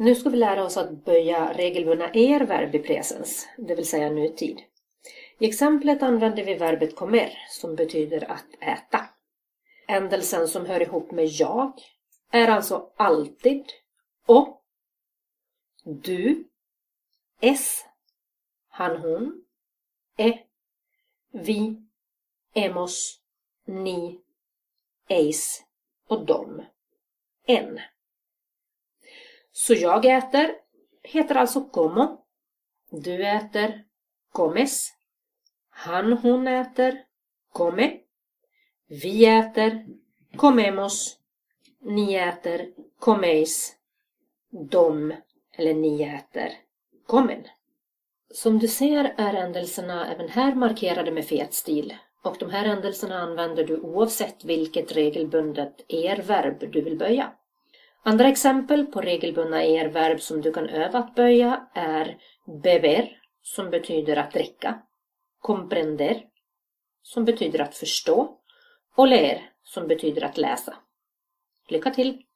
Nu ska vi lära oss att böja regelbundna er-verb i presens, det vill säga nutid. I exemplet använder vi verbet comer som betyder att äta. Ändelsen som hör ihop med jag är alltså alltid och, du, es, han, hon, e, vi, emos, ni, eis och dom, en. Så jag äter heter alltså como. Du äter comes. Han, hon äter come. Vi äter comemos. Ni äter comeis. De eller ni äter comen. Som du ser är ändelserna även här markerade med fetstil och de här ändelserna använder du oavsett vilket regelbundet er-verb du vill böja. Andra exempel på regelbundna er-verb som du kan öva att böja är beber, som betyder att dricka, comprender, som betyder att förstå, och leer, som betyder att läsa. Lycka till!